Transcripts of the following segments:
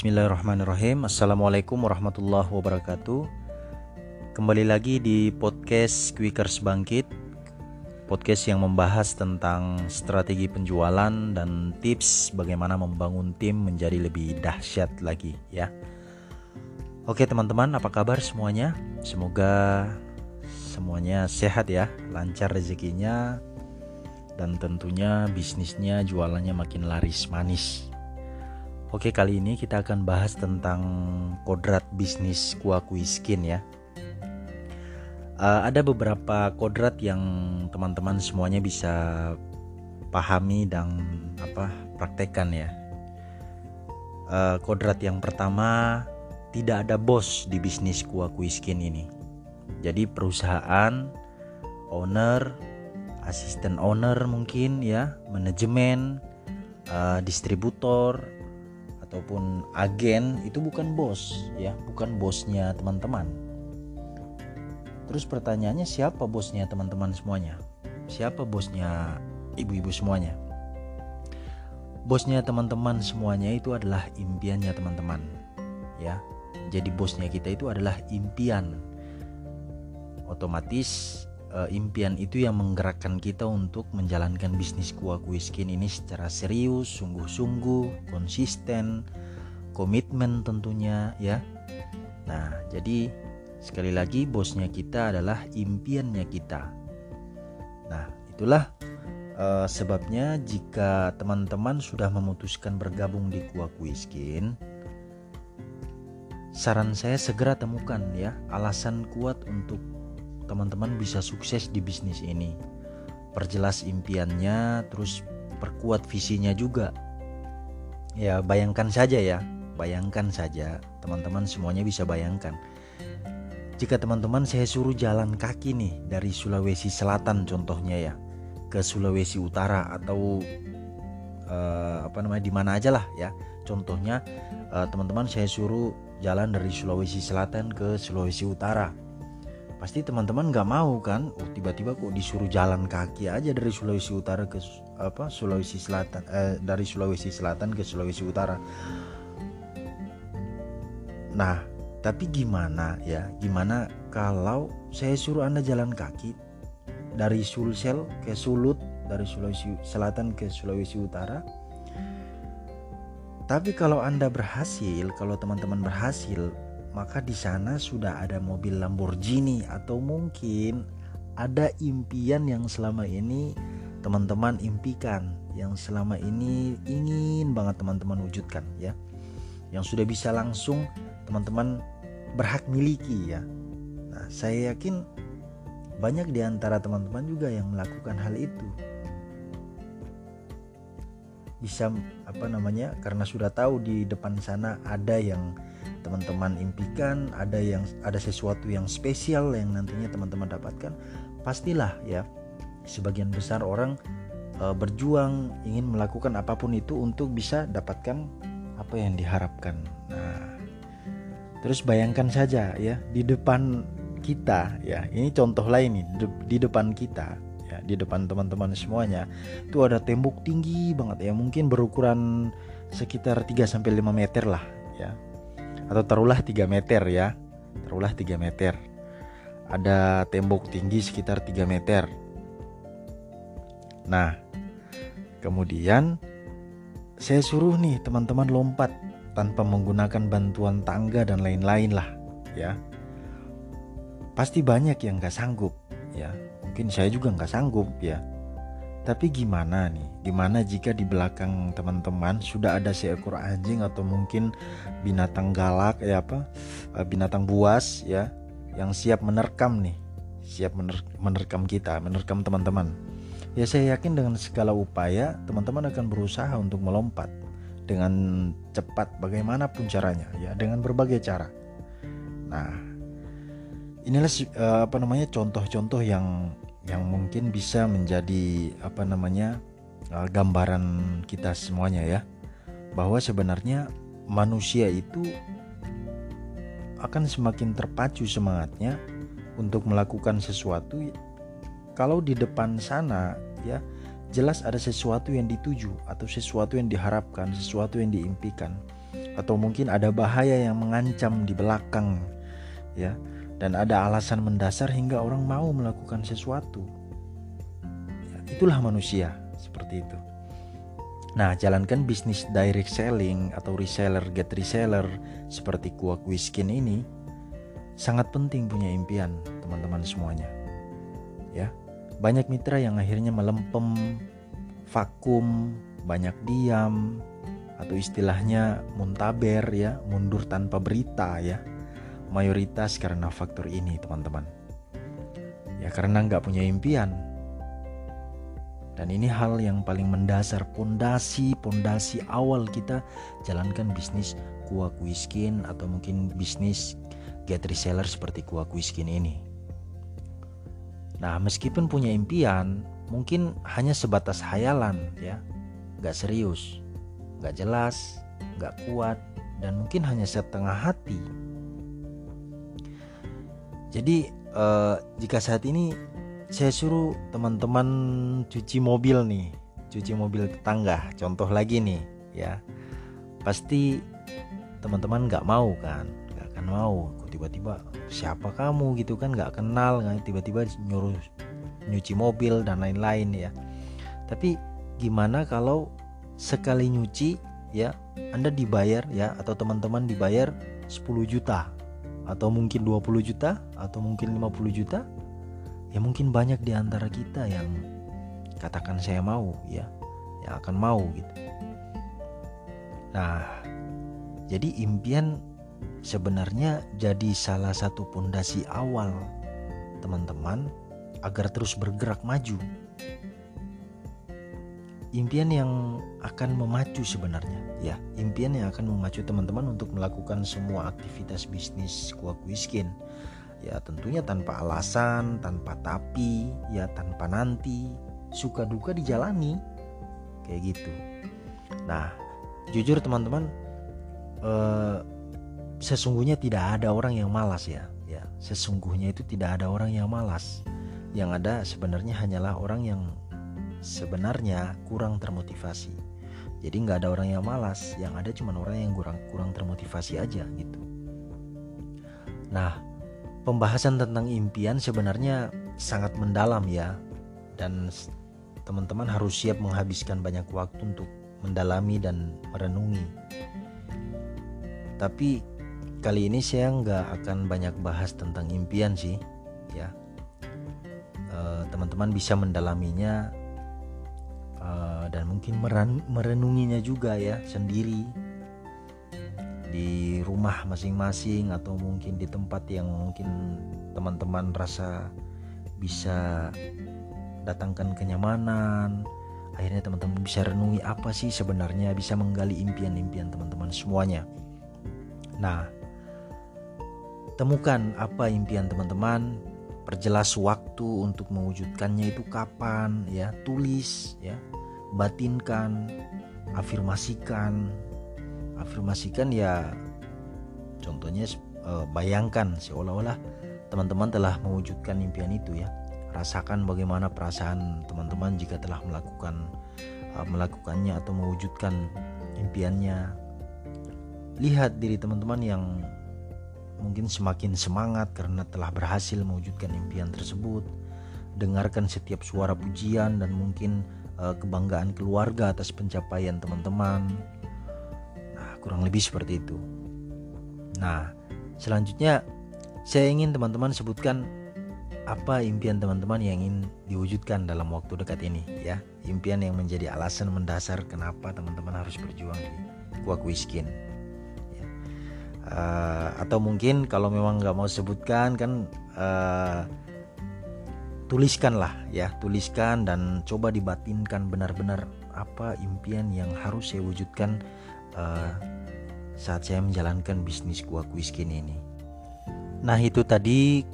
Bismillahirrahmanirrahim. Assalamualaikum warahmatullahi wabarakatuh. Kembali lagi di podcast Quickers Bangkit Podcast yang membahas tentang strategi penjualan dan tips bagaimana membangun tim menjadi lebih dahsyat lagi ya. Oke teman-teman apa kabar semuanya? Semoga semuanya sehat ya. Lancar rezekinya Dan tentunya bisnisnya jualannya makin laris manis Oke, kali ini kita akan bahas tentang kodrat bisnis kuakui skin ya. Uh, ada beberapa kodrat yang teman-teman semuanya bisa pahami dan apa praktekkan ya. Uh, kodrat yang pertama tidak ada bos di bisnis kuakui skin ini. Jadi perusahaan, owner, asisten owner mungkin ya, manajemen, uh, distributor ataupun agen itu bukan bos ya. Bukan bosnya teman-teman. Terus pertanyaannya siapa bosnya teman-teman semuanya? Siapa bosnya ibu-ibu semuanya? Bosnya teman-teman semuanya itu adalah impiannya teman-teman ya. Jadi bosnya kita itu adalah impian. Otomatis uh, impian itu yang menggerakkan kita untuk menjalankan bisnis kuah kue skin ini secara serius, sungguh-sungguh, konsisten, komitmen tentunya ya. Nah, jadi sekali lagi bosnya kita adalah impiannya kita. Nah, itulah uh, sebabnya jika teman-teman sudah memutuskan bergabung di kuah kue skin, saran saya segera temukan ya alasan kuat untuk teman-teman bisa sukses di bisnis ini. Perjelas impiannya, terus perkuat visinya juga. Ya, bayangkan saja ya, bayangkan saja, teman-teman semuanya bisa bayangkan. Jika teman-teman saya suruh jalan kaki nih dari Sulawesi Selatan contohnya ya ke Sulawesi Utara atau uh, apa namanya di mana aja lah ya. Contohnya uh, teman-teman saya suruh jalan dari Sulawesi Selatan ke Sulawesi Utara pasti teman-teman nggak mau kan? Oh tiba-tiba kok disuruh jalan kaki aja dari Sulawesi Utara ke apa Sulawesi Selatan eh, dari Sulawesi Selatan ke Sulawesi Utara. Nah tapi gimana ya? Gimana kalau saya suruh anda jalan kaki dari Sulsel ke Sulut dari Sulawesi Selatan ke Sulawesi Utara? Tapi kalau anda berhasil kalau teman-teman berhasil maka di sana sudah ada mobil Lamborghini atau mungkin ada impian yang selama ini teman-teman impikan, yang selama ini ingin banget teman-teman wujudkan ya. Yang sudah bisa langsung teman-teman berhak miliki ya. Nah, saya yakin banyak di antara teman-teman juga yang melakukan hal itu. Bisa apa namanya? Karena sudah tahu di depan sana ada yang teman-teman impikan ada yang ada sesuatu yang spesial yang nantinya teman-teman dapatkan pastilah ya sebagian besar orang e, berjuang ingin melakukan apa pun itu untuk bisa dapatkan apa yang diharapkan nah terus bayangkan saja ya di depan kita ya ini contoh lain nih di depan kita ya di depan teman-teman semuanya. Itu ada tembok tinggi banget ya mungkin berukuran sekitar 3 sampai 5 meter lah ya. Atau taruhlah 3 meter ya taruhlah 3 meter. Ada tembok tinggi sekitar 3 meter. Nah kemudian saya suruh nih teman-teman lompat tanpa menggunakan bantuan tangga dan lain-lain lah ya. Pasti banyak yang gak sanggup ya mungkin saya juga nggak sanggup ya tapi gimana nih? Gimana jika di belakang teman-teman sudah ada seekor anjing atau mungkin binatang galak ya apa? Eh, binatang buas ya yang siap menerkam nih. Siap mener menerkam kita, menerkam teman-teman. Ya saya yakin dengan segala upaya teman-teman akan berusaha untuk melompat dengan cepat bagaimanapun caranya ya dengan berbagai cara. Nah, inilah uh, apa namanya contoh-contoh yang yang mungkin bisa menjadi apa namanya uh, gambaran kita semuanya ya bahwa sebenarnya manusia itu akan semakin terpacu semangatnya untuk melakukan sesuatu kalau di depan sana ya jelas ada sesuatu yang dituju atau sesuatu yang diharapkan, sesuatu yang diimpikan. atau mungkin ada bahaya yang mengancam di belakang ya dan ada alasan mendasar hingga orang mau melakukan sesuatu ya, itulah manusia seperti itu Nah, jalankan bisnis direct selling atau reseller get reseller seperti Kuak Wiskin ini sangat penting punya impian teman-teman semuanya. Ya. Banyak mitra yang akhirnya melempem, vakum, banyak diam atau istilahnya muntaber ya, mundur tanpa berita ya. Mayoritas karena faktor ini, teman-teman. Ya karena nggak punya impian, dan ini hal yang paling mendasar, pondasi, pondasi awal kita jalankan bisnis kuah kuiskin atau mungkin bisnis get reseller seperti kuah kuiskin ini. Nah, meskipun punya impian, mungkin hanya sebatas hayalan ya, gak serius, gak jelas, gak kuat, dan mungkin hanya setengah hati. Jadi, eh, jika saat ini saya suruh teman-teman cuci mobil nih cuci mobil tetangga contoh lagi nih ya. Pasti teman-teman nggak mau kan nggak akan mau. Tiba-tiba siapa kamu? gitu kan nggak kenal kan tiba-tiba nyuruh nyuci mobil dan lain-lain ya. Tapi gimana kalau sekali nyuci ya Anda dibayar ya atau teman-teman dibayar 10 juta atau mungkin 20 juta atau mungkin 50 juta ya mungkin banyak di antara kita yang katakan saya mau ya yang akan mau gitu. Nah jadi impian sebenarnya jadi salah satu pondasi awal teman-teman agar terus bergerak maju impian yang akan memacu sebenarnya ya impian yang akan memacu teman-teman untuk melakukan semua aktivitas bisnis kuak wiskin ya tentunya tanpa alasan, tanpa tapi, ya tanpa nanti, suka duka dijalani kayak gitu. Nah, jujur teman-teman, eh, sesungguhnya tidak ada orang yang malas ya, ya sesungguhnya itu tidak ada orang yang malas. Yang ada sebenarnya hanyalah orang yang sebenarnya kurang termotivasi. Jadi nggak ada orang yang malas, yang ada cuma orang yang kurang kurang termotivasi aja gitu. Nah, pembahasan tentang impian sebenarnya sangat mendalam ya dan teman-teman harus siap menghabiskan banyak waktu untuk mendalami dan merenungi. Tapi kali ini saya nggak akan banyak bahas tentang impian sih, ya. Eh, teman-teman bisa mendalaminya dan mungkin merenunginya juga ya sendiri. Di rumah masing-masing atau mungkin di tempat yang mungkin teman-teman rasa bisa datangkan kenyamanan. Akhirnya teman-teman bisa renungi apa sih sebenarnya bisa menggali impian-impian teman-teman semuanya. Nah temukan apa impian teman-teman perjelas waktu untuk mewujudkannya itu kapan ya tulis ya batinkan afirmasikan. Afirmasikan ya contohnya uh, bayangkan seolah-olah teman-teman telah mewujudkan impian itu ya. Rasakan bagaimana perasaan teman-teman jika telah melakukan uh, melakukannya atau mewujudkan impiannya. Lihat diri teman-teman yang mungkin semakin semangat karena telah berhasil mewujudkan impian tersebut. Dengarkan setiap suara pujian dan mungkin uh, kebanggaan keluarga atas pencapaian teman-teman kurang lebih seperti itu. Nah, selanjutnya saya ingin teman-teman sebutkan apa impian teman-teman yang ingin diwujudkan dalam waktu dekat ini ya. Impian yang menjadi alasan mendasar kenapa teman-teman harus berjuang di Kuak Wiskin. Ya. Uh, atau mungkin kalau memang nggak mau sebutkan kan uh, tuliskanlah ya, tuliskan dan coba dibatinkan benar-benar apa impian yang harus saya wujudkan uh, saat saya menjalankan bisnis kuah kuiskin ini. Nah itu tadi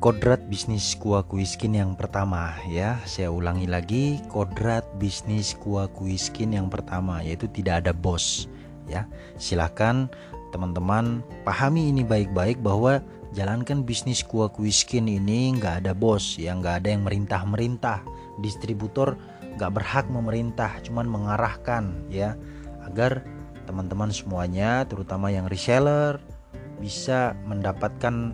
kodrat bisnis kuah kuiskin yang pertama ya. Saya ulangi lagi kodrat bisnis kuah kuiskin yang pertama yaitu tidak ada bos ya. Silahkan teman-teman pahami ini baik-baik bahwa jalankan bisnis kuah kuiskin ini nggak ada bos ya nggak ada yang merintah-merintah. Distributor nggak berhak memerintah cuman mengarahkan ya agar teman-teman semuanya terutama yang reseller bisa mendapatkan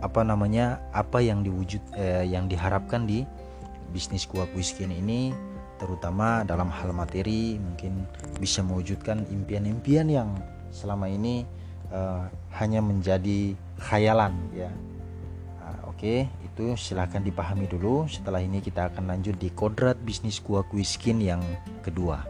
apa namanya apa yang diwujud eh, yang diharapkan di bisnis kuah kuiskin ini terutama dalam hal materi mungkin bisa mewujudkan impian-impian yang selama ini uh, hanya menjadi khayalan ya. Uh, oke okay, itu silahkan dipahami dulu. Setelah ini kita akan lanjut di kodrat bisnis kuah kuiskin yang kedua